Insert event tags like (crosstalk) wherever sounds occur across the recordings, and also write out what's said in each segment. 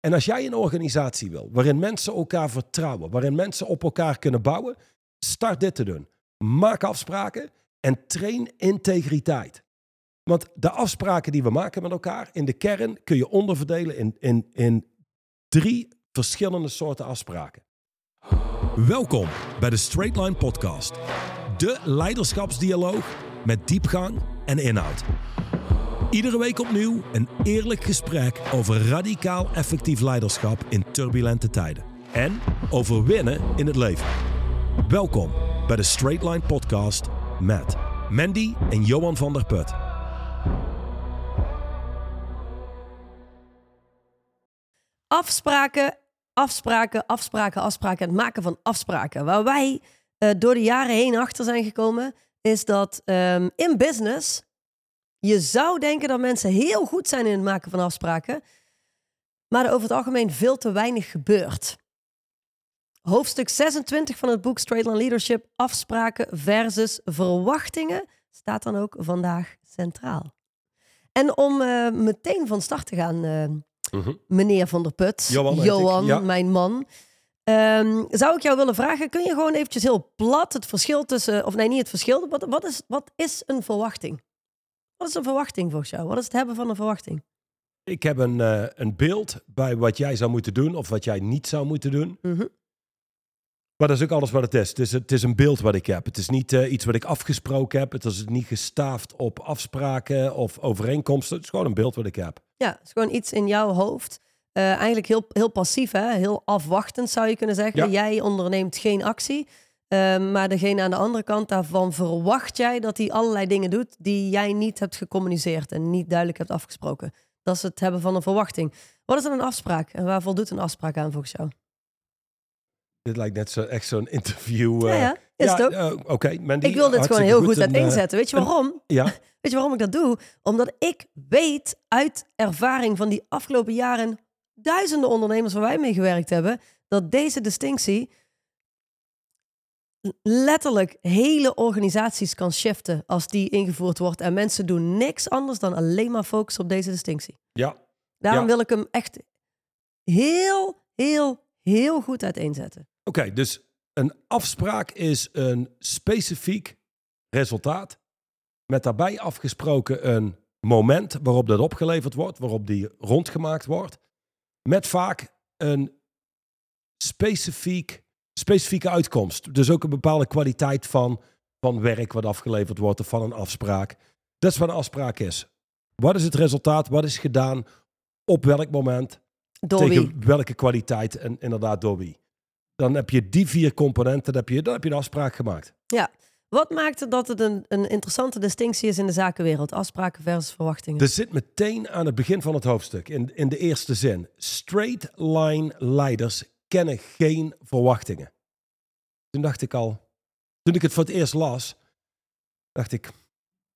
En als jij een organisatie wil waarin mensen elkaar vertrouwen, waarin mensen op elkaar kunnen bouwen, start dit te doen. Maak afspraken en train integriteit. Want de afspraken die we maken met elkaar, in de kern kun je onderverdelen in, in, in drie verschillende soorten afspraken. Welkom bij de Straight Line Podcast. De leiderschapsdialoog met diepgang en inhoud. Iedere week opnieuw een eerlijk gesprek over radicaal effectief leiderschap in turbulente tijden. En over winnen in het leven. Welkom bij de Straight Line Podcast met Mandy en Johan van der Put. afspraken, afspraken, afspraken, afspraken. Het maken van afspraken. Waar wij eh, door de jaren heen achter zijn gekomen, is dat ehm, in business je zou denken dat mensen heel goed zijn in het maken van afspraken, maar er over het algemeen veel te weinig gebeurt. Hoofdstuk 26 van het boek Straight Line Leadership, afspraken versus verwachtingen, staat dan ook vandaag centraal. En om eh, meteen van start te gaan, eh, meneer Van der Put, Johan ja. mijn man, ehm, zou ik jou willen vragen, kun je gewoon eventjes heel plat het verschil tussen, of nee, niet het verschil, wat, wat, is, wat is een verwachting? Wat is een verwachting volgens jou? Wat is het hebben van een verwachting? Ik heb een, eh, een beeld bij wat jij zou moeten doen of wat jij niet zou moeten doen. Mhm. Maar dat is ook alles wat het is. Het is, het is een beeld wat ik heb. Het is niet eh, iets wat ik afgesproken heb. Het is niet gestaafd op afspraken of overeenkomsten. Het is gewoon een beeld wat ik heb. Ja, het is gewoon iets in jouw hoofd. Eh, eigenlijk heel, heel passief, hè? heel afwachtend zou je kunnen zeggen. Ja. Jij onderneemt geen actie. Eh, maar degene aan de andere kant daarvan verwacht jij dat hij allerlei dingen doet die jij niet hebt gecommuniceerd en niet duidelijk hebt afgesproken. Dat is het hebben van een verwachting. Wat is dan een afspraak en waar voldoet een afspraak aan volgens jou? Dit lijkt net zo, echt zo'n interview. Ja, eh, ja, is het ook. eh, Oké, Ik wil dit gewoon heel goed eh, uiteenzetten. Weet je waarom? ja, (laughs) Weet je waarom ik dat doe? Omdat ik weet uit ervaring van die afgelopen jaren duizenden ondernemers waar wij mee gewerkt hebben, dat deze distinctie letterlijk hele organisaties kan shiften als die ingevoerd wordt. En mensen doen niks anders dan alleen maar focussen op deze distinctie. ja, Daarom Ja. wil ik hem echt heel, heel, heel goed uiteenzetten. Oké, dus een afspraak is een specifiek resultaat met daarbij afgesproken een moment waarop dat opgeleverd wordt, waarop die rondgemaakt wordt, met vaak een specifiek, specifieke uitkomst. Dus ook een bepaalde kwaliteit van, van werk wat afgeleverd wordt of van een afspraak. Dat is wat een afspraak is. Wat is het resultaat? Wat is gedaan? Op welk moment? Door tegen wie? welke kwaliteit en inderdaad door wie. Dan heb je die vier componenten, dan heb je, dan heb je een afspraak gemaakt. Ja. Wat maakt het dat het een, een interessante distinctie is in de zakenwereld? Afspraken versus verwachtingen. Er zit meteen aan het begin van het hoofdstuk, in, in de eerste zin. Straight line leiders kennen geen verwachtingen. Toen dacht ik al, toen ik het voor het eerst las, dacht ik,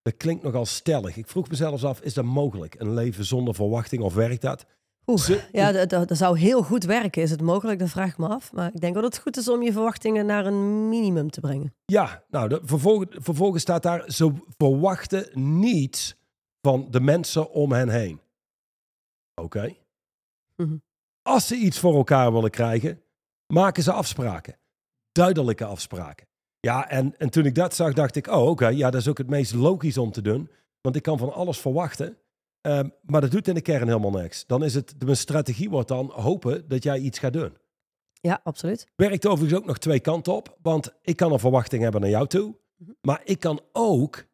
dat klinkt nogal stellig. Ik vroeg mezelf af, is dat mogelijk? Een leven zonder verwachting of werkt dat? Oeh, Ze- ja, dat, zou heel goed werken. Is het mogelijk? Dat vraag ik me af. Maar ik denk wel dat het goed is om je verwachtingen naar een minimum te brengen. Ja, nou, de, vervolgens, vervolgens staat daar, ze verwachten niets van de mensen om hen heen. Oké. Mhm. Als ze iets voor elkaar willen krijgen, maken ze afspraken. Duidelijke afspraken. Ja, en, en toen ik dat zag, dacht ik, oh oké, ja, dat is ook het meest logisch om te doen. Want ik kan van alles verwachten. Ehm, maar dat doet in de kern helemaal niks. Dan is het, mijn strategie wordt dan hopen dat jij iets gaat doen. Ja, absoluut. Werkt overigens ook nog twee kanten op. Want ik kan een verwachting hebben naar jou toe. Mhm. Maar ik kan ook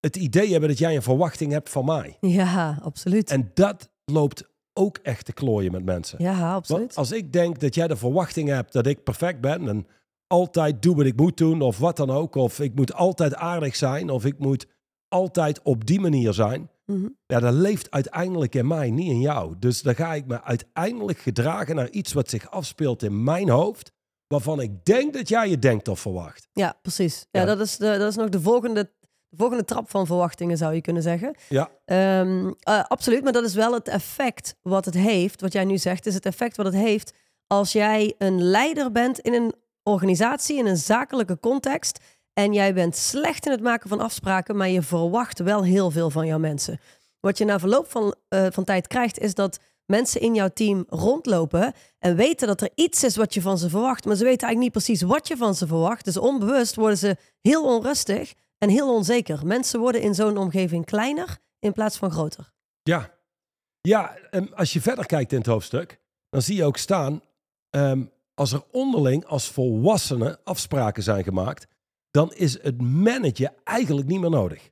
het idee hebben dat jij een verwachting hebt van mij. Ja, absoluut. En dat loopt ook echt te klooien met mensen. ja, absoluut. Want als ik denk dat jij de verwachting hebt dat ik perfect ben en altijd doe wat ik moet doen of wat dan ook. Of ik moet altijd aardig zijn of ik moet altijd op die manier zijn. Mhm. Ja, dat leeft uiteindelijk in mij, niet in jou. Dus dan ga ik me uiteindelijk gedragen naar iets wat zich afspeelt in mijn hoofd. Waarvan ik denk dat jij je denkt of verwacht. Ja, precies. Ja, Ja. Dat, is de, dat is nog de volgende, de volgende trap van verwachtingen, zou je kunnen zeggen. Ja, Ehm, eh, absoluut, maar dat is wel het effect wat het heeft. Wat jij nu zegt, is het effect wat het heeft als jij een leider bent in een organisatie, in een zakelijke context. En jij bent slecht in het maken van afspraken, maar je verwacht wel heel veel van jouw mensen. Wat je na verloop van, eh, van tijd krijgt, is dat mensen in jouw team rondlopen en weten dat er iets is wat je van ze verwacht, maar ze weten eigenlijk niet precies wat je van ze verwacht. Dus onbewust worden ze heel onrustig en heel onzeker. Mensen worden in zo'n omgeving kleiner in plaats van groter. Ja. Ja, en als je verder kijkt in het hoofdstuk, dan zie je ook staan, ehm, als er onderling als volwassenen afspraken zijn gemaakt, dan is het managen eigenlijk niet meer nodig.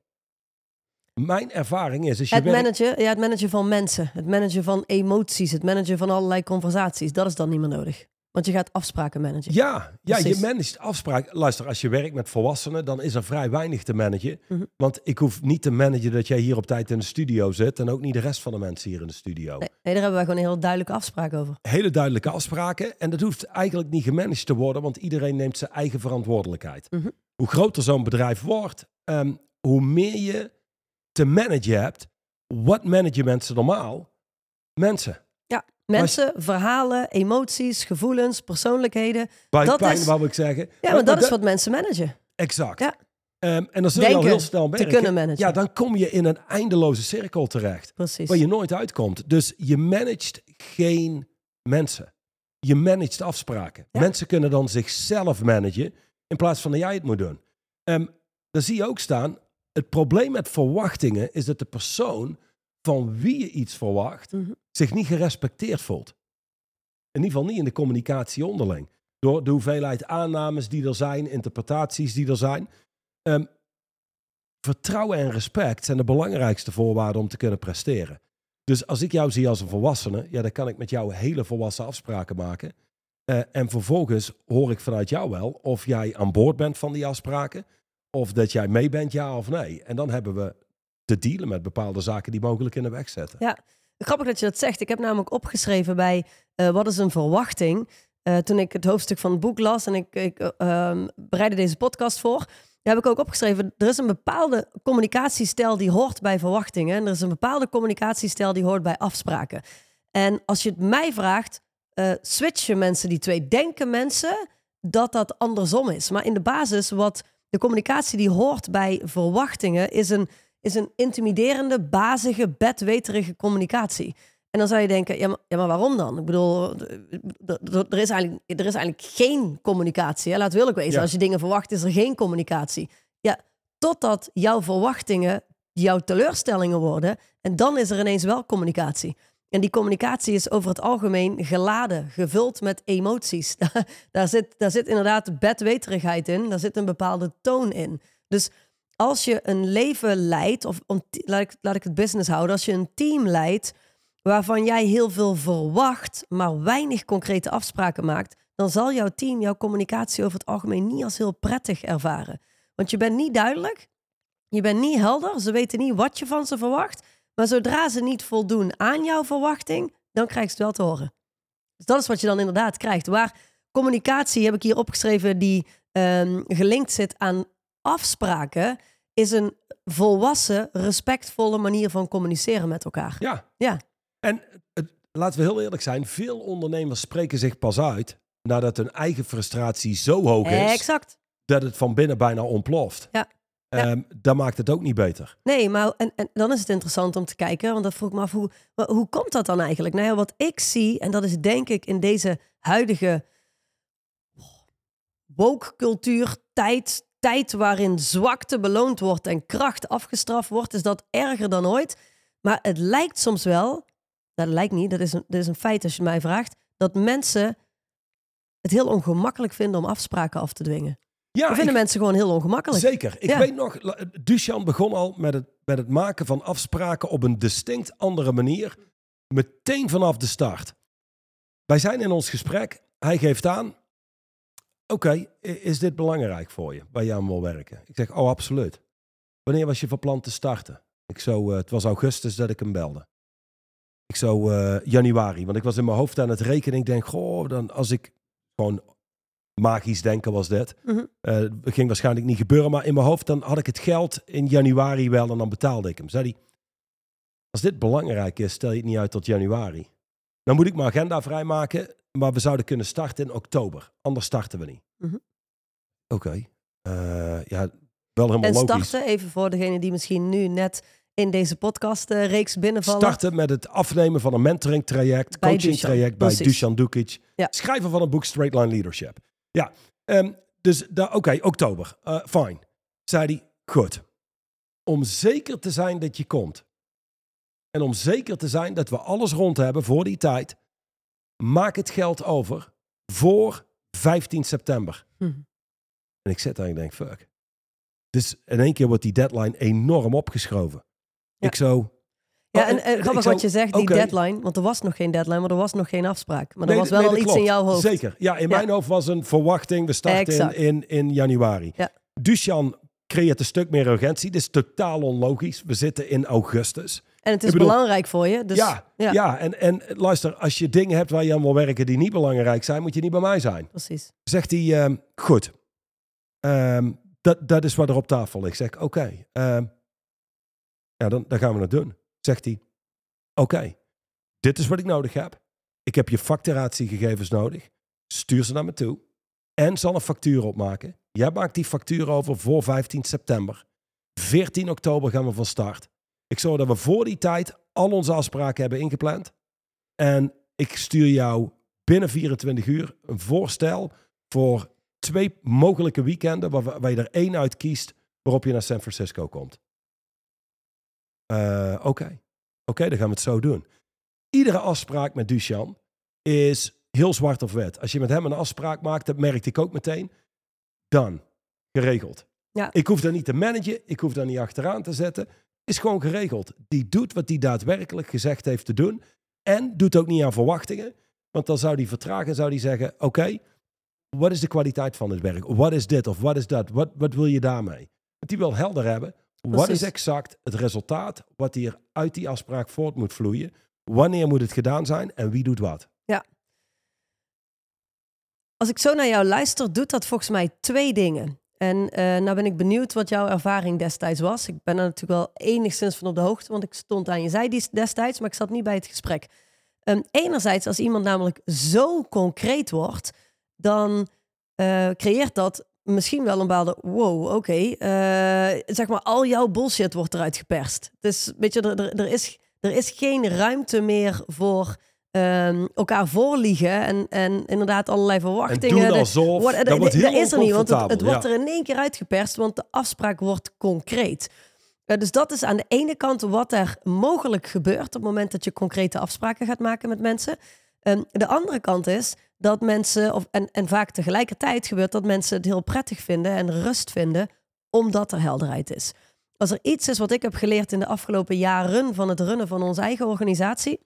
Mijn ervaring is, als je Het werkt- managen, ja, het managen van mensen, het managen van emoties, het managen van allerlei conversaties, dat is dan niet meer nodig. Want je gaat afspraken managen. Ja, ja je managt afspraken. Luister, als je werkt met volwassenen, dan is er vrij weinig te managen. Mhm. Want ik hoef niet te managen dat jij hier op tijd in de studio zit en ook niet de rest van de mensen hier in de studio. Nee, nee, daar hebben wij gewoon een heel duidelijke afspraak over. Hele duidelijke afspraken. En dat hoeft eigenlijk niet gemanaged te worden, want iedereen neemt zijn eigen verantwoordelijkheid. Mhm. Hoe groter zo'n bedrijf wordt, ehm, hoe meer je te managen hebt. Wat managen mensen normaal? Mensen. Mensen, verhalen, emoties, gevoelens, persoonlijkheden. Bij Dat pijn, is- wou ik zeggen. Ja, maar dat is wat mensen managen. Exact. Ja. Ehm, en dan zul je al heel snel te merken. kunnen managen. Ja, dan kom je in een eindeloze cirkel terecht. Precies. Waar je nooit uitkomt. Dus je managt geen mensen. Je managt afspraken. Ja. Mensen kunnen dan zichzelf managen in plaats van dat jij het moet doen. Ehm dan zie je ook staan, het probleem met verwachtingen is dat de persoon van wie je iets verwacht Mhm. Zich niet gerespecteerd voelt. In ieder geval niet in de communicatie onderling. Door de hoeveelheid aannames die er zijn, interpretaties die er zijn. Ehm, vertrouwen en respect zijn de belangrijkste voorwaarden om te kunnen presteren. Dus als ik jou zie als een volwassene, ja, dan kan ik met jou hele volwassen afspraken maken. Eh, en vervolgens hoor ik vanuit jou wel of jij aan boord bent van die afspraken. Of dat jij mee bent, ja of nee. En dan hebben we te dealen met bepaalde zaken die mogelijk in de weg zetten. Ja. Grappig dat je dat zegt. Ik heb namelijk opgeschreven bij eh, wat is een verwachting. Eh, toen ik het hoofdstuk van het boek las en ik, ik eh, ehm, bereidde deze podcast voor. Daar heb ik ook opgeschreven, er is een bepaalde communicatiestijl die hoort bij verwachtingen. En er is een bepaalde communicatiestijl die hoort bij afspraken. En als je het mij vraagt, eh, switchen mensen die twee. Denken mensen dat dat andersom is. Maar in de basis, wat de communicatie die hoort bij verwachtingen, is een, is een intimiderende, bazige, bedweterige communicatie. En dan zou je denken, ja maar, ja, maar waarom dan? Ik bedoel, er is eigenlijk, er is eigenlijk geen communicatie. Hè? Laat wil ik wezen. Ja. Als je dingen verwacht, is er geen communicatie. Ja, totdat jouw verwachtingen jouw teleurstellingen worden. En dan is er ineens wel communicatie. En die communicatie is over het algemeen geladen, gevuld met emoties. (laughs) Daar, daar, zit, daar zit inderdaad bedweterigheid in, daar zit een bepaalde toon in. Dus als je een leven leidt, of laat, ik, laat ik het business houden, als je een team leidt waarvan jij heel veel verwacht, maar weinig concrete afspraken maakt, dan zal jouw team jouw communicatie over het algemeen niet als heel prettig ervaren. Want je bent niet duidelijk, je bent niet helder, ze weten niet wat je van ze verwacht, maar zodra ze niet voldoen aan jouw verwachting, dan krijg je het wel te horen. Dus dat is wat je dan inderdaad krijgt. Waar communicatie, heb ik hier opgeschreven, die ehm, gelinkt zit aan afspraken, is een volwassen, respectvolle manier van communiceren met elkaar. Ja. Ja. En het, laten we heel eerlijk zijn, veel ondernemers spreken zich pas uit nadat hun eigen frustratie zo hoog is Exact. dat het van binnen bijna ontploft. Ja. Ja. Ehm, dan maakt het ook niet beter. Nee, maar en, en dan is het interessant om te kijken, want dat vroeg ik me af, hoe, hoe komt dat dan eigenlijk? Nou ja, wat ik zie, en dat is denk ik in deze huidige woke cultuur, tijd, tijd waarin zwakte beloond wordt en kracht afgestraft wordt, is dat erger dan ooit. Maar het lijkt soms wel, dat lijkt niet, dat is een, dat is een feit als je mij vraagt, dat mensen het heel ongemakkelijk vinden om afspraken af te dwingen. Ja, Dat vinden ik- mensen gewoon heel ongemakkelijk. zeker. Ik Ja. weet nog, Duchan begon al met het, met het maken van afspraken op een distinct andere manier. Meteen vanaf de start. Wij zijn in ons gesprek. Hij geeft aan. Oké, is dit belangrijk voor je, waar je aan wil werken? Ik zeg, oh absoluut. Wanneer was je van plan te starten? Ik zo, eh, het was augustus dat ik hem belde. Ik zo, eh, januari. Want ik was in mijn hoofd aan het rekenen. Ik denk, goh, dan als ik gewoon magisch denken was dit. Mhm. Eh, Het ging waarschijnlijk niet gebeuren, maar in mijn hoofd dan had ik het geld in januari wel en dan betaalde ik hem. Zei hij, als dit belangrijk is, stel je het niet uit tot januari. Dan moet ik mijn agenda vrijmaken, maar we zouden kunnen starten in oktober. Anders starten we niet. Mhm. Oké. Eh, ja, wel helemaal En logisch. starten, even voor degene die misschien nu net in deze podcastreeks binnenvallen. Starten met het afnemen van een mentoring traject, Bij coaching traject bij precies. Dusan Dukic. Ja. Schrijven van een boek Straight Line Leadership. Ja, ehm, dus oké, oktober. Eh fine. Zei hij, goed. Om zeker te zijn dat je komt. En om zeker te zijn dat we alles rond hebben voor die tijd. Maak het geld over voor 15 september. Hm. En ik zit daar en ik denk, fuck. Dus in één keer wordt die deadline enorm opgeschoven. Ja. Ik zo... Ja, Oh, en, en grappig zou- wat je zegt, die deadline. Want er was nog geen deadline, maar er was nog geen afspraak. Maar er Nee, was wel nee, al iets klopt. in jouw hoofd. Zeker. Ja, in Ja. mijn hoofd was een verwachting. We starten in, in, in januari. Ja. Dusan creëert een stuk meer urgentie. Dit is totaal onlogisch. We zitten in augustus. En het is bedoel- belangrijk voor je. Dus, ja, ja. ja. en, en luister, als je dingen hebt waar je aan wil werken die niet belangrijk zijn, moet je niet bij mij zijn. precies. Zegt hij, ehm, goed. Ehm, dat, dat is wat er op tafel ligt. Zeg oké. ehm, ja, dan, dan gaan we het doen. Zegt hij, oké. dit is wat ik nodig heb. Ik heb je facturatiegegevens nodig. Stuur ze naar me toe. En zal een factuur opmaken. Jij maakt die factuur over voor 15 september. 14 oktober gaan we van start. Ik zorg dat we voor die tijd al onze afspraken hebben ingepland. En ik stuur jou binnen 24 uur een voorstel voor twee mogelijke weekenden waar, waar je er één uit kiest waarop je naar San Francisco komt. Eh, Oké, Oké, dan gaan we het zo doen. Iedere afspraak met Duchan is heel zwart of wit. Als je met hem een afspraak maakt, dat merkte ik ook meteen. Dan, geregeld. Ja. Ik hoef daar niet te managen, ik hoef daar niet achteraan te zetten. Is gewoon geregeld. Die doet wat hij daadwerkelijk gezegd heeft te doen. En doet ook niet aan verwachtingen. Want dan zou hij vertragen en zou hij zeggen: Oké, wat is de kwaliteit van het werk? Wat is dit of wat is dat? Wat, wil je daarmee? Want die wil helder hebben. Wat is exact het resultaat wat hier uit die afspraak voort moet vloeien? Wanneer moet het gedaan zijn en wie doet wat? Als ik zo naar jou luister, doet dat volgens mij twee dingen. En eh nou ben ik benieuwd wat jouw ervaring destijds was. Ik ben er natuurlijk wel enigszins van op de hoogte, want ik stond aan je zij die- destijds, maar ik zat niet bij het gesprek. Ehm, enerzijds, als iemand namelijk zo concreet wordt, dan eh, creëert dat misschien wel een bepaalde wow, oké, eh, zeg maar al jouw bullshit wordt eruit geperst. Dus weet je, er, er, is, er is geen ruimte meer voor ehm, elkaar voorliegen en, en inderdaad allerlei En verwachtingen. doen De- alsof. Wordt- dat wordt heel dat is er niet, want het, wordt ja. er in één keer uitgeperst, want de afspraak wordt concreet. Eh, dus dat is aan de ene kant wat er mogelijk gebeurt op het moment dat je concrete afspraken gaat maken met mensen. Ehm, de andere kant is dat mensen, of, en, en vaak tegelijkertijd gebeurt dat mensen het heel prettig vinden en rust vinden, omdat er helderheid is. Als er iets is wat ik heb geleerd in de afgelopen jaren van het runnen van onze eigen organisatie,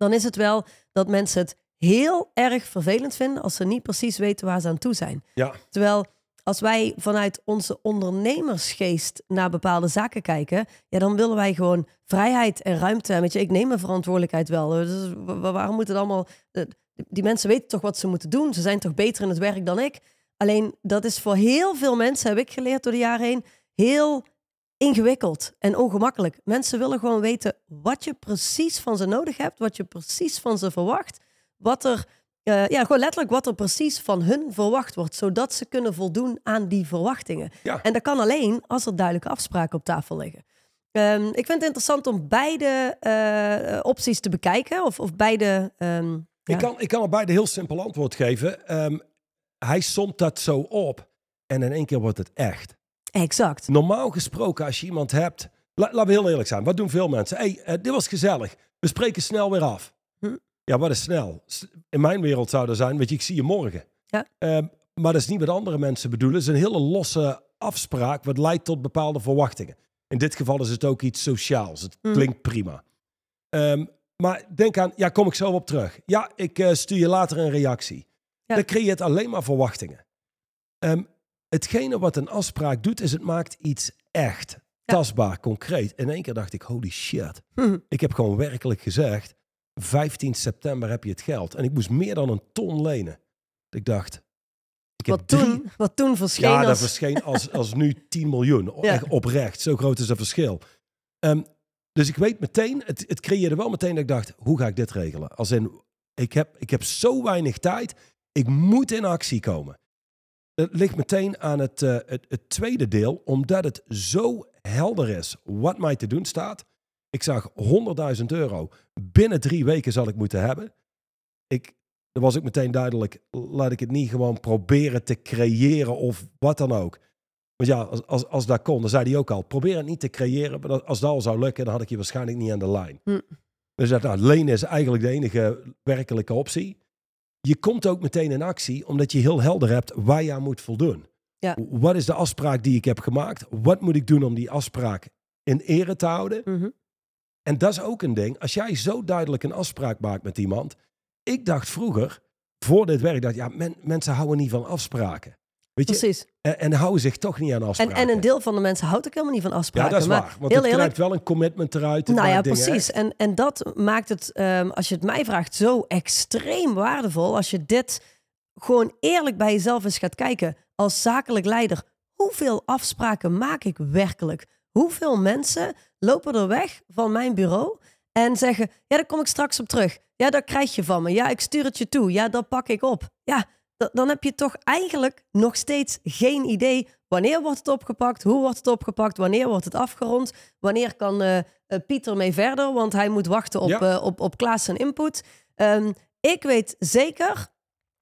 dan is het wel dat mensen het heel erg vervelend vinden als ze niet precies weten waar ze aan toe zijn. Ja, Terwijl als wij vanuit onze ondernemersgeest naar bepaalde zaken kijken, ja, dan willen wij gewoon vrijheid en ruimte. Weet je, ik neem mijn verantwoordelijkheid wel. Dus wa- wa- waarom moet het allemaal... eh, Die mensen weten toch wat ze moeten doen. Ze zijn toch beter in het werk dan ik. Alleen dat is voor heel veel mensen, heb ik geleerd door de jaren heen, heel ingewikkeld en ongemakkelijk. Mensen willen gewoon weten wat je precies van ze nodig hebt, wat je precies van ze verwacht, wat er, eh, ja, gewoon letterlijk wat er precies van hun verwacht wordt, zodat ze kunnen voldoen aan die verwachtingen. Ja. En dat kan alleen als er duidelijke afspraken op tafel liggen. Ehm, ik vind het interessant om beide eh, opties te bekijken, of, of beide. ehm, ja. Ik, kan, ik kan er beide heel simpel antwoord geven. Ehm, hij somt dat zo op en in één keer wordt het echt. Exact. Normaal gesproken, als je iemand hebt. La, laten we heel eerlijk zijn. Wat doen veel mensen? hey, eh, dit was gezellig. We spreken snel weer af. Hm. Ja, wat is snel? In mijn wereld zou er zijn, weet je, ik zie je morgen. Ja. Ehm, maar dat is niet wat andere mensen bedoelen. Het is een hele losse afspraak wat leidt tot bepaalde verwachtingen. In dit geval is het ook iets sociaals. Het Hm. klinkt prima. Ehm, maar denk aan, ja, kom ik zo op terug. Ja, ik eh, stuur je later een reactie. Ja. Dat creëert alleen maar verwachtingen. Ehm, hetgene wat een afspraak doet, is het maakt iets echt, tastbaar, concreet. In één keer dacht ik, holy shit. Hm. Ik heb gewoon werkelijk gezegd, 15 september heb je het geld. En ik moest meer dan een ton lenen. Ik dacht, ik Wat, drie- toen, wat toen verscheen ja, dat verscheen als, als nu 10 miljoen. (laughs) Ja. Echt oprecht. Zo groot is het verschil. Ehm, dus ik weet meteen, het, het creëerde wel meteen dat ik dacht, hoe ga ik dit regelen? Als in, ik heb, ik heb zo weinig tijd, ik moet in actie komen. Het ligt meteen aan het, eh, het, het tweede deel, omdat het zo helder is wat mij te doen staat. Ik zag 100.000 euro binnen drie weken zal ik moeten hebben. Ik, dan was ik meteen duidelijk, laat ik het niet gewoon proberen te creëren of wat dan ook. Want ja, als, als, als dat kon, dan zei hij ook al, probeer het niet te creëren. Maar als dat al zou lukken, dan had ik je waarschijnlijk niet aan de lijn. Hm. Dus dat, nou, lenen is eigenlijk de enige werkelijke optie. Je komt ook meteen in actie, omdat je heel helder hebt waar je aan moet voldoen. Ja. Wat is de afspraak die ik heb gemaakt? Wat moet ik doen om die afspraak in ere te houden? Mhm. En dat is ook een ding. Als jij zo duidelijk een afspraak maakt met iemand. Ik dacht vroeger, voor dit werk, dat ja, men- mensen houden niet van afspraken. Weet je? Precies. En, en houden zich toch niet aan En, afspraken. en een deel van de mensen houdt ook helemaal niet van ja, afspraken. dat is maar waar. Want heel het eerlijk, krijgt wel een commitment eruit. Nou ja, dingen, precies. En, en dat maakt het, ehm, als je het mij vraagt, zo extreem waardevol. Als je dit gewoon eerlijk bij jezelf eens gaat kijken. Als zakelijk leider, hoeveel afspraken maak ik werkelijk? Hoeveel mensen lopen er weg van mijn bureau en zeggen: Ja, daar kom ik straks op terug. Ja, dat krijg je van me. Ja, ik stuur het je toe. Ja, dat pak ik op. Ja, dan heb je toch eigenlijk nog steeds geen idee wanneer wordt het opgepakt, hoe wordt het opgepakt, wanneer wordt het afgerond, wanneer kan eh, Pieter mee verder, want hij moet wachten op, Ja. eh, op, op Klaas zijn input. Ehm, ik weet zeker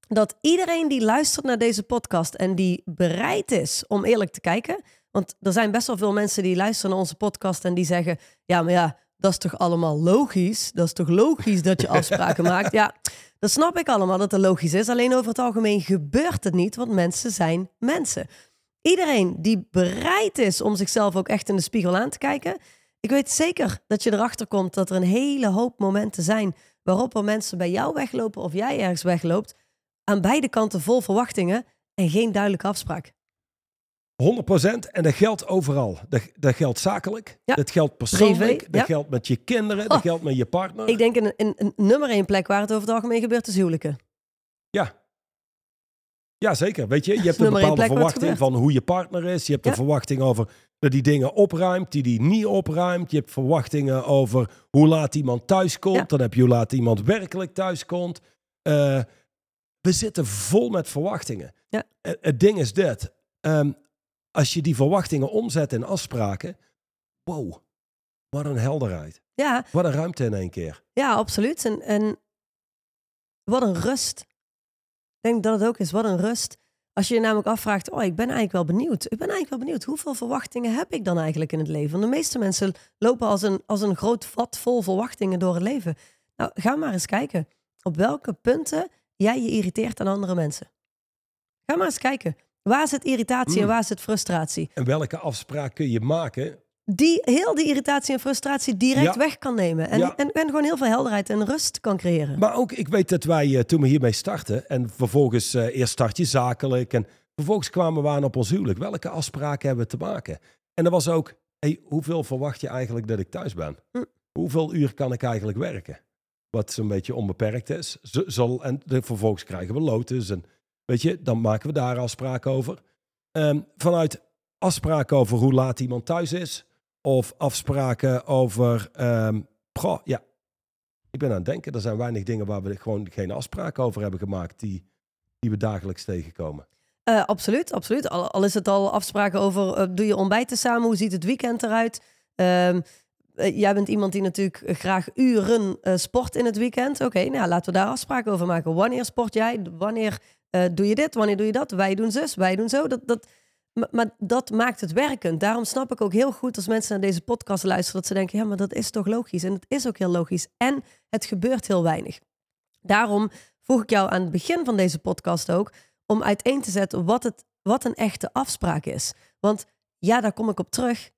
dat iedereen die luistert naar deze podcast en die bereid is om eerlijk te kijken, want er zijn best wel veel mensen die luisteren naar onze podcast en die zeggen, ja, maar ja, dat is toch allemaal logisch? Dat is toch logisch dat je (laughs) afspraken maakt? Ja, dat snap ik allemaal dat het logisch is. Alleen over het algemeen gebeurt het niet, want mensen zijn mensen. Iedereen die bereid is om zichzelf ook echt in de spiegel aan te kijken. Ik weet zeker dat je erachter komt dat er een hele hoop momenten zijn waarop er mensen bij jou weglopen of jij ergens wegloopt. Aan beide kanten vol verwachtingen en geen duidelijke afspraak. 100% en dat geldt overal. Dat, dat geldt zakelijk, Ja. dat geldt persoonlijk, Privé, dat ja. geldt met je kinderen, dat Oh. geldt met je partner. Ik denk een, een, een nummer één plek waar het over het algemeen gebeurt is huwelijken. Ja. Ja, zeker. Weet je, je hebt een bepaalde verwachting van hoe je partner is. Je hebt een Ja. verwachting over dat die dingen opruimt, die die niet opruimt. Je hebt verwachtingen over hoe laat iemand thuis komt. Dan heb je hoe laat iemand werkelijk thuis komt. Eh, we zitten vol met verwachtingen. Ja. Eh, Het ding is dit. ehm, als je die verwachtingen omzet in afspraken. Wow, wat een helderheid. Ja, Wat een ruimte in één keer. Ja, absoluut. En, en wat een rust. Ik denk dat het ook is. Wat een rust. Als je je namelijk afvraagt, oh, ik ben eigenlijk wel benieuwd. Ik ben eigenlijk wel benieuwd, hoeveel verwachtingen heb ik dan eigenlijk in het leven? Want de meeste mensen lopen als een, als een groot vat vol verwachtingen door het leven. Nou, ga maar eens kijken op welke punten jij je irriteert aan andere mensen. Ga maar eens kijken. Waar zit irritatie en Mm. waar zit frustratie? En welke afspraak kun je maken Die heel die irritatie en frustratie direct Ja. weg kan nemen. En, Ja. en, en gewoon heel veel helderheid en rust kan creëren. Maar ook, ik weet dat wij eh, toen we hiermee startten en vervolgens eh, eerst start je zakelijk en vervolgens kwamen we aan op ons huwelijk. Welke afspraken hebben we te maken? En dat was ook, hey, hoeveel verwacht je eigenlijk dat ik thuis ben? Hm. Hoeveel uur kan ik eigenlijk werken? Wat zo'n beetje onbeperkt is. Z- Zal, en de, vervolgens krijgen we lotus en weet je, dan maken we daar afspraken over. Ehm, vanuit afspraken over hoe laat iemand thuis is of afspraken over, goh, ja, ik ben aan het denken, er zijn weinig dingen waar we gewoon geen afspraken over hebben gemaakt die, die we dagelijks tegenkomen. Eh, absoluut, absoluut. Al, is het al afspraken over, eh, doe je ontbijten samen, hoe ziet het weekend eruit? Ehm, eh, jij bent iemand die natuurlijk graag uren sport in het weekend. Oké, nou laten we daar afspraken over maken. Wanneer sport jij? Wanneer eh, doe je dit? Wanneer doe je dat? Wij doen zus, wij doen zo. Dat, dat, maar, dat maakt het werkend. Daarom snap ik ook heel goed als mensen naar deze podcast luisteren, dat ze denken, ja, maar dat is toch logisch? En het is ook heel logisch. En het gebeurt heel weinig. Daarom vroeg ik jou aan het begin van deze podcast ook om uiteen te zetten wat, het, wat een echte afspraak is. Want ja, daar kom ik op terug,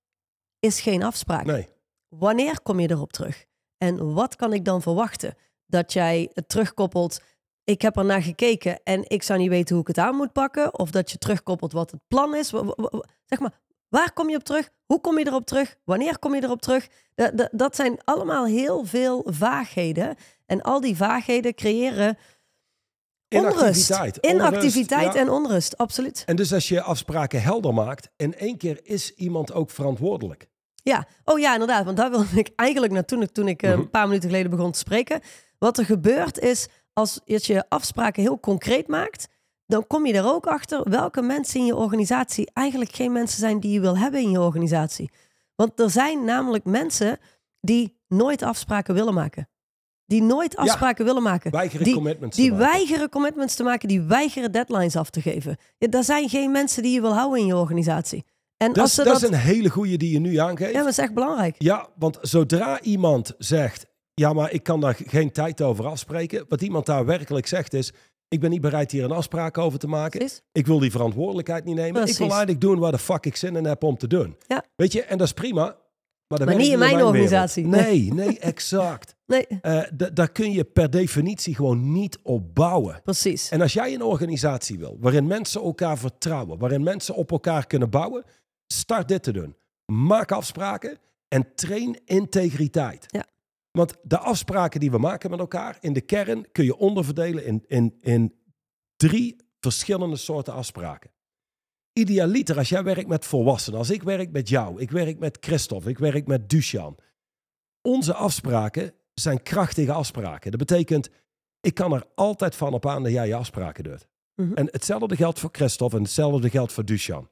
is geen afspraak. Nee, Wanneer kom je erop terug? En wat kan ik dan verwachten? Dat jij het terugkoppelt, ik heb er naar gekeken en ik zou niet weten hoe ik het aan moet pakken. Of dat je terugkoppelt wat het plan is. Zeg maar, waar kom je op terug? Hoe kom je erop terug? Wanneer kom je erop terug? Da- da- Dat zijn allemaal heel veel vaagheden. En al die vaagheden creëren onrust. Inactiviteit. Inactiviteit Onrust, ja. en onrust, absoluut. En dus als je afspraken helder maakt, in één keer is iemand ook verantwoordelijk. Ja, oh ja, inderdaad. Want daar wilde ik eigenlijk naartoe toen ik eh, Mhm. een paar minuten geleden begon te spreken. Wat er gebeurt is, als je afspraken heel concreet maakt, dan kom je er ook achter welke mensen in je organisatie eigenlijk geen mensen zijn die je wil hebben in je organisatie. Want er zijn namelijk mensen die nooit afspraken willen maken. Die nooit afspraken willen maken. Weigeren die, commitments Die te maken. weigeren commitments te maken, die weigeren deadlines af te geven. Ja, dat zijn geen mensen die je wil houden in je organisatie. En Dat, als is, ze dat dat, is een hele goede die je nu aangeeft. ja, dat is echt belangrijk. Ja, want zodra iemand zegt, ja, maar ik kan daar geen tijd over afspreken. Wat iemand daar werkelijk zegt is, ik ben niet bereid hier een afspraak over te maken. Precies. Ik wil die verantwoordelijkheid niet nemen. Ik wil eigenlijk doen waar de fuck ik zin in heb om te doen. Ja. Weet je, en dat is prima. Maar, dat Maar niet in mijn organisatie. Nee, nee, exact. (laughs) Nee, Eh, daar kun je per definitie gewoon niet op bouwen. precies. En als jij een organisatie wil waarin mensen elkaar vertrouwen, waarin mensen op elkaar kunnen bouwen, start dit te doen. Maak afspraken en train integriteit. Ja. Want de afspraken die we maken met elkaar, in de kern kun je onderverdelen in, in, in drie verschillende soorten afspraken. Idealiter, als jij werkt met volwassenen, als ik werk met jou, ik werk met Christophe, ik werk met Dushan. Onze afspraken zijn krachtige afspraken. Dat betekent, ik kan er altijd van op aan dat jij je afspraken doet. Mhm. En hetzelfde geldt voor Christophe en hetzelfde geldt voor Dushan.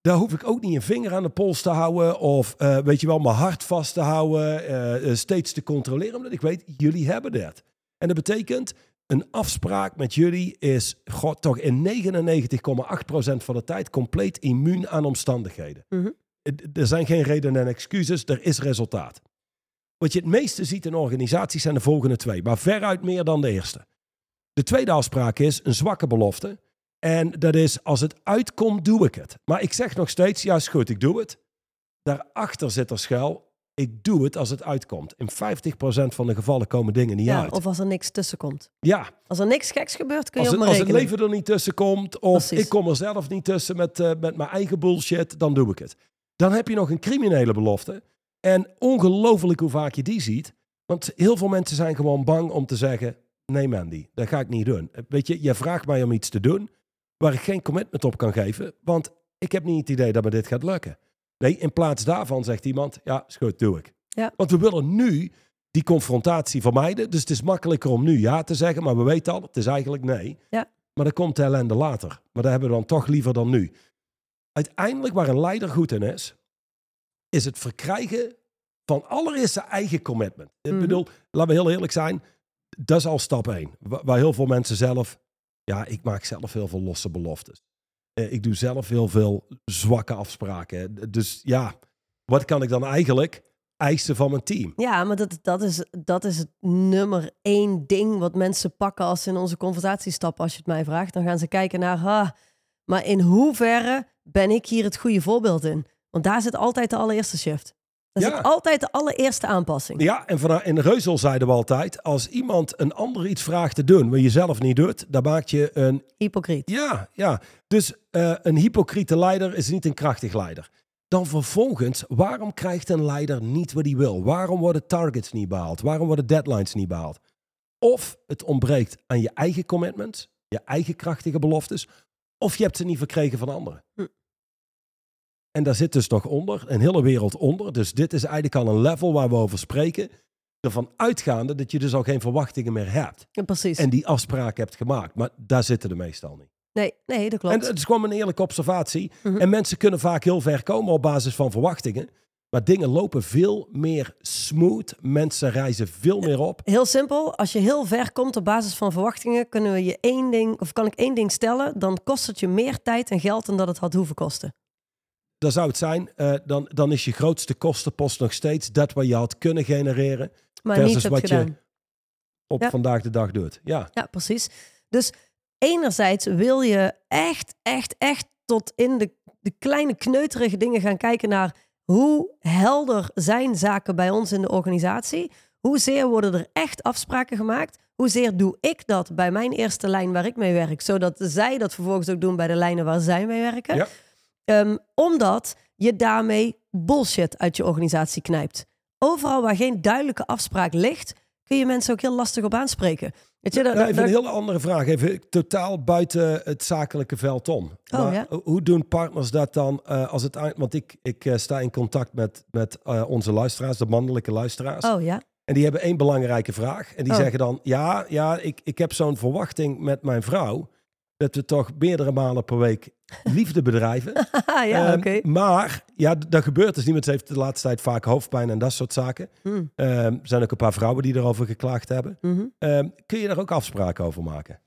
Daar hoef ik ook niet een vinger aan de pols te houden of eh, weet je wel, mijn hart vast te houden, eh, eh, steeds te controleren, omdat ik weet, jullie hebben dat. En dat betekent, een afspraak met jullie is god, toch in 99,8% van de tijd compleet immuun aan omstandigheden. Mhm. Er zijn geen redenen en excuses, er is resultaat. Wat je het meeste ziet in organisaties zijn de volgende twee, maar veruit meer dan de eerste. De tweede afspraak is een zwakke belofte. En dat is, als het uitkomt, doe ik het. Maar ik zeg nog steeds, ja is goed, ik doe het. Daarachter zit er schuil, ik doe het als het uitkomt. In 50% van de gevallen komen dingen niet Ja, uit. of als er niks tussen komt. ja, Als er niks geks gebeurt, kun je als op het, me als het leven er niet tussen komt, of Precies. ik kom er zelf niet tussen met, eh, met mijn eigen bullshit, dan doe ik het. Dan heb je nog een criminele belofte. En ongelooflijk hoe vaak je die ziet. Want heel veel mensen zijn gewoon bang om te zeggen, nee Mandy, dat ga ik niet doen. Weet je, je vraagt mij om iets te doen waar ik geen commitment op kan geven, want ik heb niet het idee dat me dit gaat lukken. Nee, in plaats daarvan zegt iemand, ja, is goed, doe ik. Ja. Want we willen nu die confrontatie vermijden. Dus het is makkelijker om nu ja te zeggen, maar we weten al, het is eigenlijk nee. Ja. Maar dan komt de ellende later. Maar dat hebben we dan toch liever dan nu. Uiteindelijk, waar een leider goed in is, is het verkrijgen van allereerst zijn eigen commitment. Ik Mhm. bedoel, laten we heel eerlijk zijn, dat is al stap één. Wa- Waar heel veel mensen zelf, ja, ik maak zelf heel veel losse beloftes. Eh, Ik doe zelf heel veel zwakke afspraken. Dus ja, wat kan ik dan eigenlijk eisen van mijn team? Ja, maar dat, dat, is, dat is het nummer één ding wat mensen pakken als ze in onze conversatie stappen. Als je het mij vraagt, dan gaan ze kijken naar, ha, maar in hoeverre ben ik hier het goede voorbeeld in? Want daar zit altijd de allereerste shift. Ja. zit altijd de allereerste aanpassing. Ja, en vanuit, in Reuzel zeiden we altijd, als iemand een ander iets vraagt te doen wat je zelf niet doet, dan maak je een Hypocriet. Ja, ja. Dus eh, een hypocriete leider is niet een krachtig leider. Dan vervolgens, waarom krijgt een leider niet wat hij wil? Waarom worden targets niet behaald? Waarom worden deadlines niet behaald? Of het ontbreekt aan je eigen commitments, je eigen krachtige beloftes, of je hebt ze niet verkregen van anderen. Hm. En daar zit dus nog onder, een hele wereld onder. Dus dit is eigenlijk al een level waar we over spreken. Ervan uitgaande dat je dus al geen verwachtingen meer hebt. Ja, precies. En die afspraak hebt gemaakt. Maar daar zitten de meestal niet. nee, nee, dat klopt. En het is gewoon een eerlijke observatie. Mhm. En mensen kunnen vaak heel ver komen op basis van verwachtingen. Maar dingen lopen veel meer smooth. Mensen reizen veel meer op. Heel simpel, als je heel ver komt op basis van verwachtingen, kunnen we je één ding, of kan ik één ding stellen, dan kost het je meer tijd en geld dan dat het had hoeven kosten. Dan zou het zijn, eh, dan, dan is je grootste kostenpost nog steeds dat wat je had kunnen genereren Maar Versus wat je- op Ja. vandaag de dag doet. Ja, Ja, precies. Dus enerzijds wil je echt, echt, echt tot in de, de kleine kneuterige dingen gaan kijken naar hoe helder zijn zaken bij ons in de organisatie. Hoezeer worden er echt afspraken gemaakt? Hoezeer doe ik dat bij mijn eerste lijn waar ik mee werk, zodat zij dat vervolgens ook doen bij de lijnen waar zij mee werken? Ja. Ehm, omdat je daarmee bullshit uit je organisatie knijpt. Overal waar geen duidelijke afspraak ligt, kun je mensen ook heel lastig op aanspreken. Weet je, dat, Nou, even dat- een hele andere vraag. Even totaal buiten het zakelijke veld om. Oh, Maar ja? Hoe doen partners dat dan eh, als het. Want ik, ik eh, sta in contact met, met eh, onze luisteraars, de mannelijke luisteraars. Oh ja, En die hebben één belangrijke vraag. En die Oh. zeggen dan, ja, ja ik, ik heb zo'n verwachting met mijn vrouw. Dat we toch meerdere malen per week liefde bedrijven. (laughs) ja, oké. Maar ja, dat gebeurt dus ze heeft de laatste tijd vaak hoofdpijn en dat soort zaken. Hmm. Ehm, er zijn ook een paar vrouwen die erover geklaagd hebben. Mhm. Ehm, kun je daar ook afspraken over maken?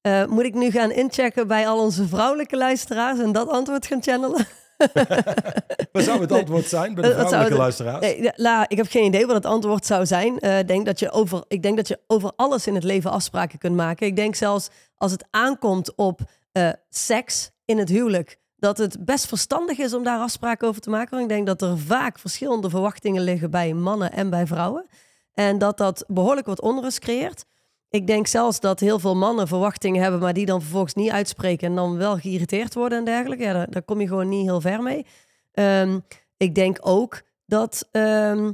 Eh, moet ik nu gaan inchecken bij al onze vrouwelijke luisteraars en dat antwoord gaan channelen? (laughs) (laughs) Wat zou het Nee. antwoord zijn bij de vrouwelijke het- luisteraars? Nee, la, ik heb geen idee wat het antwoord zou zijn. Eh, ik denk dat je over, ik denk dat je over alles in het leven afspraken kunt maken. Ik denk zelfs als het aankomt op eh, seks in het huwelijk, dat het best verstandig is om daar afspraken over te maken. Want ik denk dat er vaak verschillende verwachtingen liggen bij mannen en bij vrouwen. En dat dat behoorlijk wat onrust creëert. Ik denk zelfs dat heel veel mannen verwachtingen hebben, maar die dan vervolgens niet uitspreken en dan wel geïrriteerd worden en dergelijke. Ja, daar, kom je gewoon niet heel ver mee. Ehm, ik denk ook dat ehm,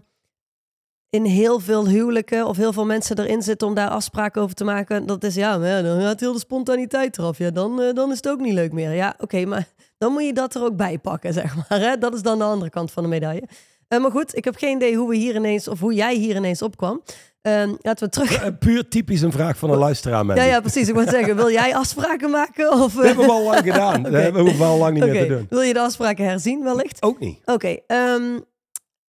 in heel veel huwelijken of heel veel mensen erin zitten om daar afspraken over te maken. Dat is ja, maar dan gaat heel de spontaniteit eraf. Ja, dan, eh, dan is het ook niet leuk meer. Ja, oké, maar (laughs) dan moet je dat er ook bij pakken, zeg maar. Hè? Dat is dan de andere kant van de medaille. Eh, maar goed, ik heb geen idee hoe we hier ineens, of hoe jij hier ineens opkwam. Ehm, laten we terug. Eh, Puur typisch een vraag van een luisteraar, Mandy. Ja, ja, precies. Ik wou zeggen, wil jij afspraken maken? Of, Dat hebben we al lang gedaan. (laughs) Oké. Dat hebben we wel al lang niet meer te doen. Wil je de afspraken herzien wellicht? Ook niet. Oké, ehm,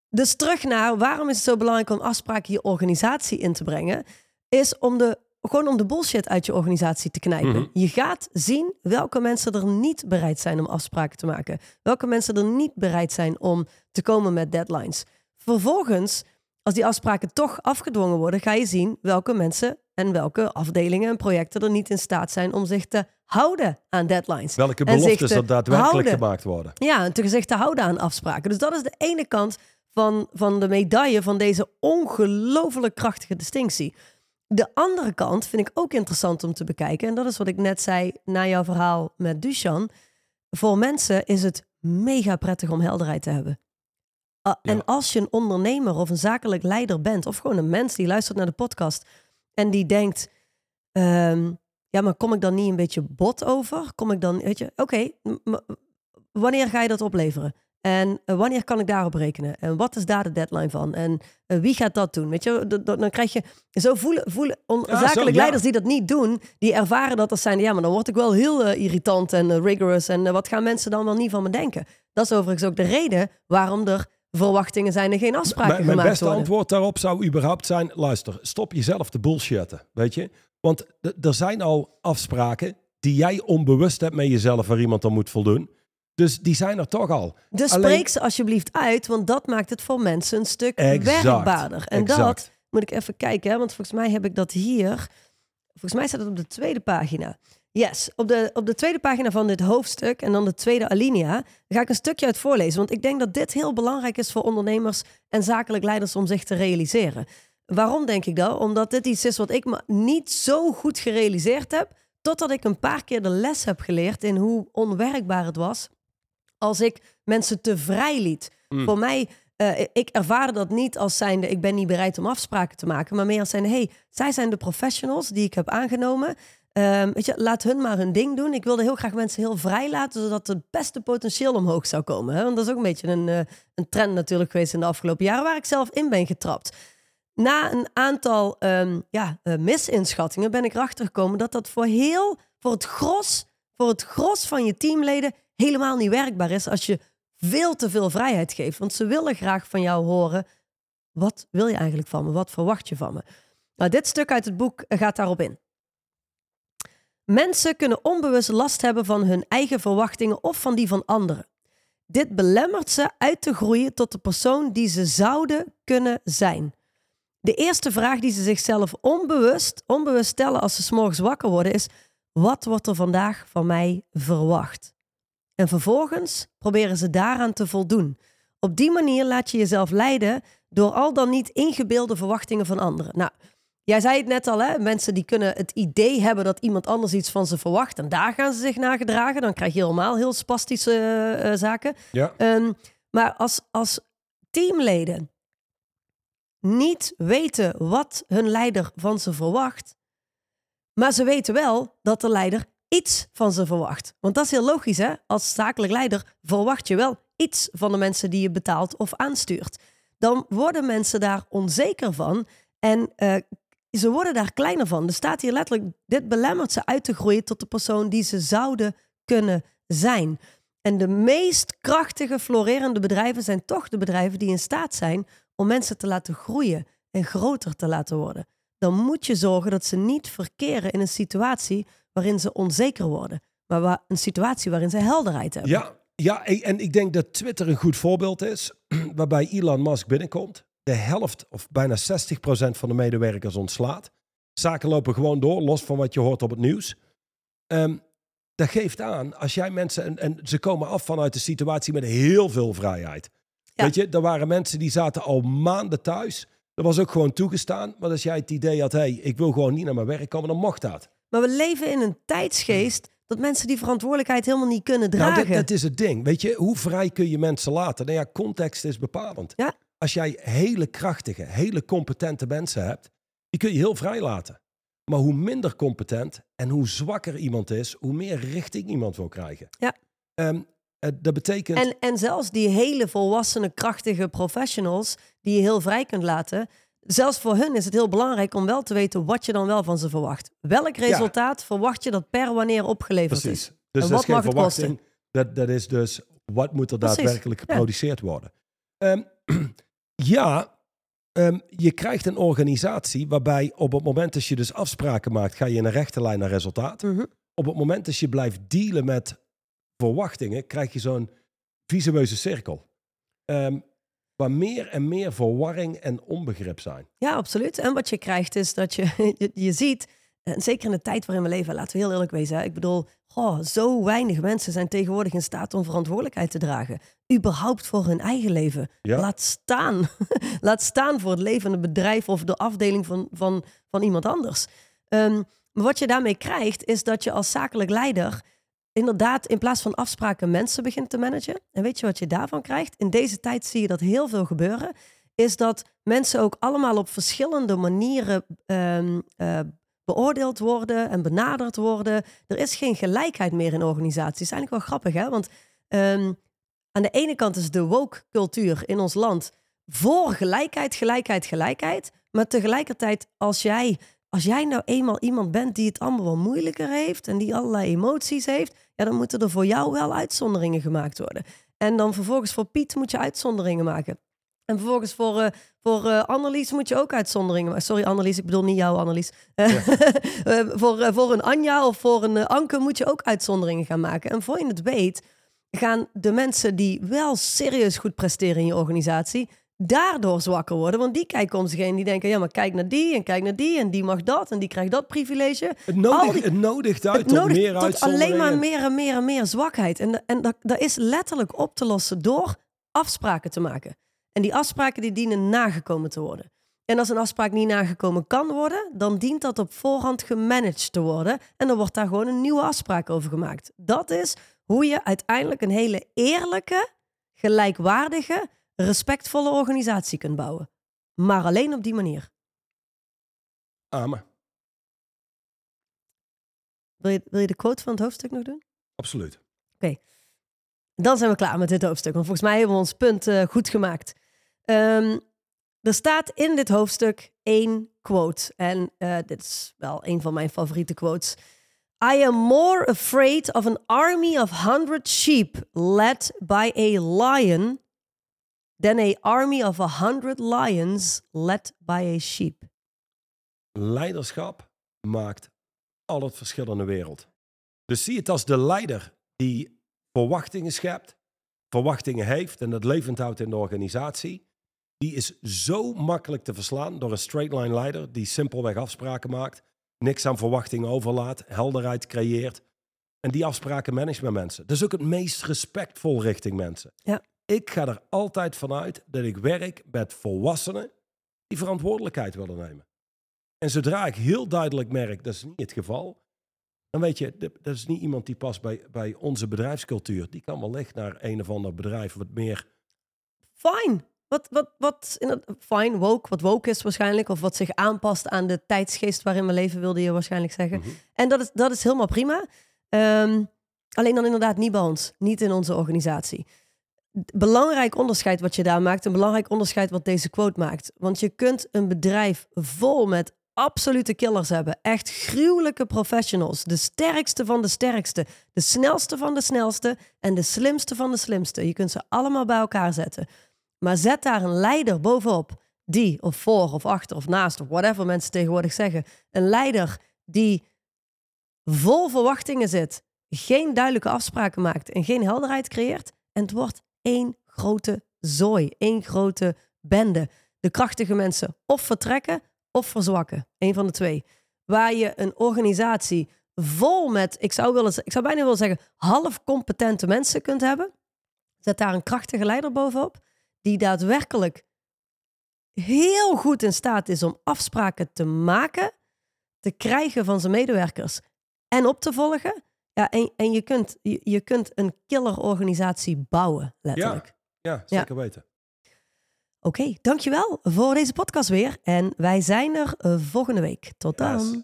dus terug naar waarom is het zo belangrijk om afspraken je organisatie in te brengen? Is om de, gewoon om de bullshit uit je organisatie te knijpen. Mhm. Je gaat zien welke mensen er niet bereid zijn om afspraken te maken. Welke mensen er niet bereid zijn om te komen met deadlines. Vervolgens, als die afspraken toch afgedwongen worden, ga je zien welke mensen en welke afdelingen en projecten er niet in staat zijn om zich te houden aan deadlines. Welke beloftes te er daadwerkelijk houden. gemaakt worden. Ja, en te zich te houden aan afspraken. Dus dat is de ene kant van, van de medaille van deze ongelooflijk krachtige distinctie. De andere kant vind ik ook interessant om te bekijken. En dat is wat ik net zei na jouw verhaal met Dushan. Voor mensen is het mega prettig om helderheid te hebben. Ah, Ja. En als je een ondernemer of een zakelijk leider bent, of gewoon een mens die luistert naar de podcast en die denkt: ehm, Ja, maar kom ik dan niet een beetje bot over? Kom ik dan, weet je, oké, wanneer ga je dat opleveren? En eh, wanneer kan ik daarop rekenen? En wat is daar de deadline van? En eh, wie gaat dat doen? Weet je, dan krijg je zo voelen, voelen on- Ja, zo, zakelijk ja. leiders die dat niet doen, die ervaren dat als zijn, ja, maar dan word ik wel heel eh, irritant en rigorous. En wat gaan mensen dan wel niet van me denken? Dat is overigens ook de reden waarom er verwachtingen zijn en geen afspraken Mijn, mijn gemaakt beste worden. antwoord daarop zou überhaupt zijn: luister, stop jezelf te bullshitten. Weet je? Want er zijn al afspraken die jij onbewust hebt met jezelf waar iemand aan moet voldoen. Dus die zijn er toch al. Dus Alleen- spreek ze alsjeblieft uit, want dat maakt het voor mensen een stuk Exact, werkbaarder. En dat moet ik even kijken, hè, want volgens mij heb ik dat hier. Volgens mij staat het op de tweede pagina. Yes, op de, op de tweede pagina van dit hoofdstuk en dan de tweede alinea ga ik een stukje uit voorlezen. Want ik denk dat dit heel belangrijk is voor ondernemers en zakelijk leiders om zich te realiseren. Waarom denk ik dat? Omdat dit iets is wat ik me niet zo goed gerealiseerd heb, totdat ik een paar keer de les heb geleerd in hoe onwerkbaar het was als ik mensen te vrij liet. Mm. Voor mij, eh, ik ervaarde dat niet als zijnde, ik ben niet bereid om afspraken te maken, maar meer als zijnde, hey, zij zijn de professionals die ik heb aangenomen. Ehm, weet je, laat hun maar hun ding doen. Ik wilde heel graag mensen heel vrij laten, zodat het beste potentieel omhoog zou komen. Hè? Want dat is ook een beetje een, eh, een trend natuurlijk geweest in de afgelopen jaren, waar ik zelf in ben getrapt. Na een aantal ehm, ja, eh, misinschattingen ben ik erachter gekomen dat dat voor heel, voor het gros, voor het gros van je teamleden helemaal niet werkbaar is als je veel te veel vrijheid geeft. Want ze willen graag van jou horen, wat wil je eigenlijk van me? Wat verwacht je van me? Nou, dit stuk uit het boek gaat daarop in. Mensen kunnen onbewust last hebben van hun eigen verwachtingen of van die van anderen. Dit belemmert ze uit te groeien tot de persoon die ze zouden kunnen zijn. De eerste vraag die ze zichzelf onbewust, onbewust stellen als ze 's morgens wakker worden is: wat wordt er vandaag van mij verwacht? En vervolgens proberen ze daaraan te voldoen. Op die manier laat je jezelf leiden door al dan niet ingebeelde verwachtingen van anderen. Nou, jij zei het net al, hè? mensen die kunnen het idee hebben dat iemand anders iets van ze verwacht en daar gaan ze zich naar gedragen. Dan krijg je helemaal heel spastische eh, eh, zaken. Ja. Ehm, maar als, als teamleden niet weten wat hun leider van ze verwacht, maar ze weten wel dat de leider iets van ze verwacht. Want dat is heel logisch, hè? Als zakelijk leider verwacht je wel iets van de mensen die je betaalt of aanstuurt. Dan worden mensen daar onzeker van en eh, ze worden daar kleiner van. Er staat hier letterlijk, dit belemmert ze uit te groeien tot de persoon die ze zouden kunnen zijn. En de meest krachtige, florerende bedrijven zijn toch de bedrijven die in staat zijn om mensen te laten groeien en groter te laten worden. Dan moet je zorgen dat ze niet verkeren in een situatie waarin ze onzeker worden, maar een situatie waarin ze helderheid hebben. Ja, ja, en ik denk dat Twitter een goed voorbeeld is, (clears throat) waarbij Elon Musk binnenkomt, de helft of bijna 60% van de medewerkers ontslaat. Zaken lopen gewoon door, los van wat je hoort op het nieuws. Um, dat geeft aan, als jij mensen, en, en ze komen af vanuit de situatie met heel veel vrijheid. Weet je, er waren mensen die zaten al maanden thuis. Dat was ook gewoon toegestaan. Maar als jij het idee had, hey, ik wil gewoon niet naar mijn werk komen, dan mocht dat. Maar we leven in een tijdsgeest dat mensen die verantwoordelijkheid helemaal niet kunnen dragen. Nou, dat, dat, is het ding. Weet je, hoe vrij kun je mensen laten? Nou ja, context is bepalend. Ja. Als jij hele krachtige, hele competente mensen hebt, die kun je heel vrij laten. Maar hoe minder competent en hoe zwakker iemand is, hoe meer richting iemand wil krijgen. Ja. Um, dat betekent. En, en zelfs die hele volwassene, krachtige professionals die je heel vrij kunt laten. Zelfs voor hun is het heel belangrijk om wel te weten wat je dan wel van ze verwacht. Welk resultaat verwacht je dat per wanneer opgeleverd Precies. is? Dus en dat wat is geen verwachting. Dat, dat is dus wat moet er Precies. daadwerkelijk Ja. geproduceerd worden. Ehm, (clears throat) ja, ehm, je krijgt een organisatie waarbij op het moment dat je dus afspraken maakt, ga je in een rechte lijn naar resultaat. Mhm. Op het moment dat je blijft dealen met verwachtingen, krijg je zo'n visueuze cirkel. Ehm, waar meer en meer verwarring en onbegrip zijn. Ja, absoluut. En wat je krijgt is dat je, (laughs) je, je ziet, en zeker in de tijd waarin we leven, laten we heel eerlijk wezen. Hè? Ik bedoel, goh, zo weinig mensen zijn tegenwoordig in staat om verantwoordelijkheid te dragen. Überhaupt voor hun eigen leven. Ja. Laat staan. (laughs) Laat staan voor het leven van een bedrijf of de afdeling van, van, van iemand anders. Ehm, maar wat je daarmee krijgt, is dat je als zakelijk leider inderdaad in plaats van afspraken mensen begint te managen. En weet je wat je daarvan krijgt? In deze tijd zie je dat heel veel gebeuren. Is dat mensen ook allemaal op verschillende manieren eh, beoordeeld worden en benaderd worden. Er is geen gelijkheid meer in organisaties. Eigenlijk wel grappig, hè? Want ehm, aan de ene kant is de woke-cultuur in ons land voor gelijkheid, gelijkheid, gelijkheid. Maar tegelijkertijd, als jij, als jij nou eenmaal iemand bent die het allemaal wel moeilijker heeft en die allerlei emoties heeft, ja, dan moeten er voor jou wel uitzonderingen gemaakt worden. En dan vervolgens voor Piet moet je uitzonderingen maken. En vervolgens voor, eh voor eh, Annelies moet je ook uitzonderingen. Sorry Annelies, ik bedoel niet jou Annelies. (laughs) Eh, voor, voor een Anja of voor een Anke moet je ook uitzonderingen gaan maken. En voor je het weet gaan de mensen die wel serieus goed presteren in je organisatie... daardoor zwakker worden. Want die kijken om zich heen. Die denken, ja, maar kijk naar die en kijk naar die. En die mag dat en die krijgt dat privilege. Het, nodigt, die- het nodigt uit Het tot nodigt meer tot alleen maar meer en meer en meer zwakheid. En, en dat, dat is letterlijk op te lossen door afspraken te maken. En die afspraken die dienen nagekomen te worden. En als een afspraak niet nagekomen kan worden, dan dient dat op voorhand gemanaged te worden. En dan wordt daar gewoon een nieuwe afspraak over gemaakt. Dat is hoe je uiteindelijk een hele eerlijke, gelijkwaardige, respectvolle organisatie kunt bouwen. Maar alleen op die manier. Amen. Wil je, wil je de quote van het hoofdstuk nog doen? Absoluut. Dan zijn we klaar met dit hoofdstuk. Want volgens mij hebben we ons punt eh, goed gemaakt. Ehm, er staat in dit hoofdstuk één quote. En eh, dit is wel een van mijn favoriete quotes. I am more afraid of an army of hundred sheep led by a lion than a army of a hundred lions led by a sheep. Leiderschap maakt al het verschil in de wereld. Dus zie het als de leider die verwachtingen schept, verwachtingen heeft en dat levend houdt in de organisatie. Die is zo makkelijk te verslaan door een straight line leider die simpelweg afspraken maakt, niks aan verwachtingen overlaat, helderheid creëert en die afspraken managt met mensen. Dat is ook het meest respectvol richting mensen. Ja. Ik ga er altijd vanuit dat ik werk met volwassenen die verantwoordelijkheid willen nemen. En zodra ik heel duidelijk merk dat is niet het geval, dan weet je, dat is niet iemand die past bij, bij onze bedrijfscultuur. Die kan wellicht naar een of ander bedrijf wat meer. Fine. Wat, wat, wat, fine, woke, wat woke is waarschijnlijk. Of wat zich aanpast aan de tijdsgeest waarin we leven, wilde je waarschijnlijk zeggen. Mhm. En dat is, dat is helemaal prima. Ehm, alleen dan inderdaad niet bij ons. Niet in onze organisatie. Belangrijk onderscheid wat je daar maakt. Een belangrijk onderscheid wat deze quote maakt. Want je kunt een bedrijf vol met absolute killers hebben. Echt gruwelijke professionals. De sterkste van de sterkste. De snelste van de snelste. En de slimste van de slimste. Je kunt ze allemaal bij elkaar zetten. Maar zet daar een leider bovenop. Die, of voor, of achter, of naast, of whatever mensen tegenwoordig zeggen. Een leider die vol verwachtingen zit. Geen duidelijke afspraken maakt. En geen helderheid creëert. En het wordt één grote zooi. één grote bende. De krachtige mensen of vertrekken of verzwakken. Een van de twee. Waar je een organisatie vol met, ik zou, willen, ik zou bijna willen zeggen, half competente mensen kunt hebben. Zet daar een krachtige leider bovenop, die daadwerkelijk heel goed in staat is om afspraken te maken, te krijgen van zijn medewerkers en op te volgen. Ja, en, en je, kunt, je, je kunt een killerorganisatie bouwen, letterlijk. Ja, zeker weten. Oké, dankjewel voor deze podcast weer. En wij zijn er eh, volgende week. Tot dan. Yes.